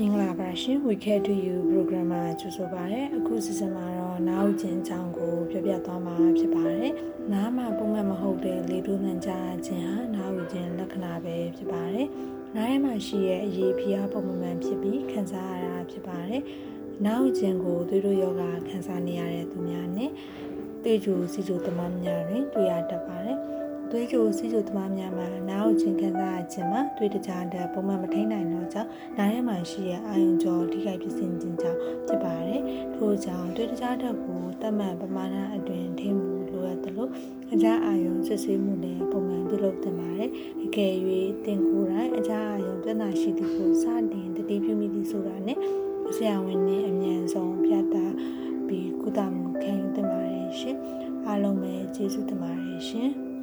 မင်္ဂလာပါရှင် We Care to You program မှာကြိုဆိုပါရစေအခုစီစဉ်မှာတော့နားဥချင်းချောင်းကိုပြပြသွားမှာဖြစ်ပါတယ်နားမှာပုံမှန်မဟုတ်တဲ့လေတိုးနှံကြခြင်းဟာနားဥချင်းလက္ခဏာပဲဖြစ်ပါတယ်နားထဲမှာရှိတဲ့အရေးဖိအားပုံမှန်ဖြစ်ပြီးခံစားရတာဖြစ်ပါတယ်နားဥချင်းကိုသွေးတို့ယောဂခံစားနေရတဲ့သူများနဲ့တေဂျူစီဂျူတမန်များတွင်တွေ့ရတတ်ပါတယ် သွေးကြိုစီးကြိုသမားများမှာနားကိုချင်းခံစားရခြင်းမှာသွေးတကြားတဲ့ပုံမှန်မထိန်နိုင်တော့ကြောင့်နားထဲမှာရှိတဲ့အာယုံကြောထိခိုက်ဖြစ်စဉ်ခြင်းကြောင့်ဖြစ်ပါတယ်။ထို့ကြောင့်သွေးတကြားတဲ့ကိုတတ်မှတ်ပမာဏအတွင်ထိမှုလိုအပ်တယ်လို့အကြအာယုံစစ်ဆေးမှုနဲ့ပုံမှန်ပြုလုပ်တင်ပါတယ်။အကယ်၍တင်ကိုယ်တိုင်အကြအာယုံပြဿနာရှိသည်ကိုစတင်တတိပြုမိသည်ဆိုတာနဲ့ဆရာဝန်နဲ့အမြန်ဆုံးပြသပြီးကုသမှုခံယူတင်ပါတယ်ရှင်။အားလုံးပဲကျေးဇူးတင်ပါတယ်ရှင်။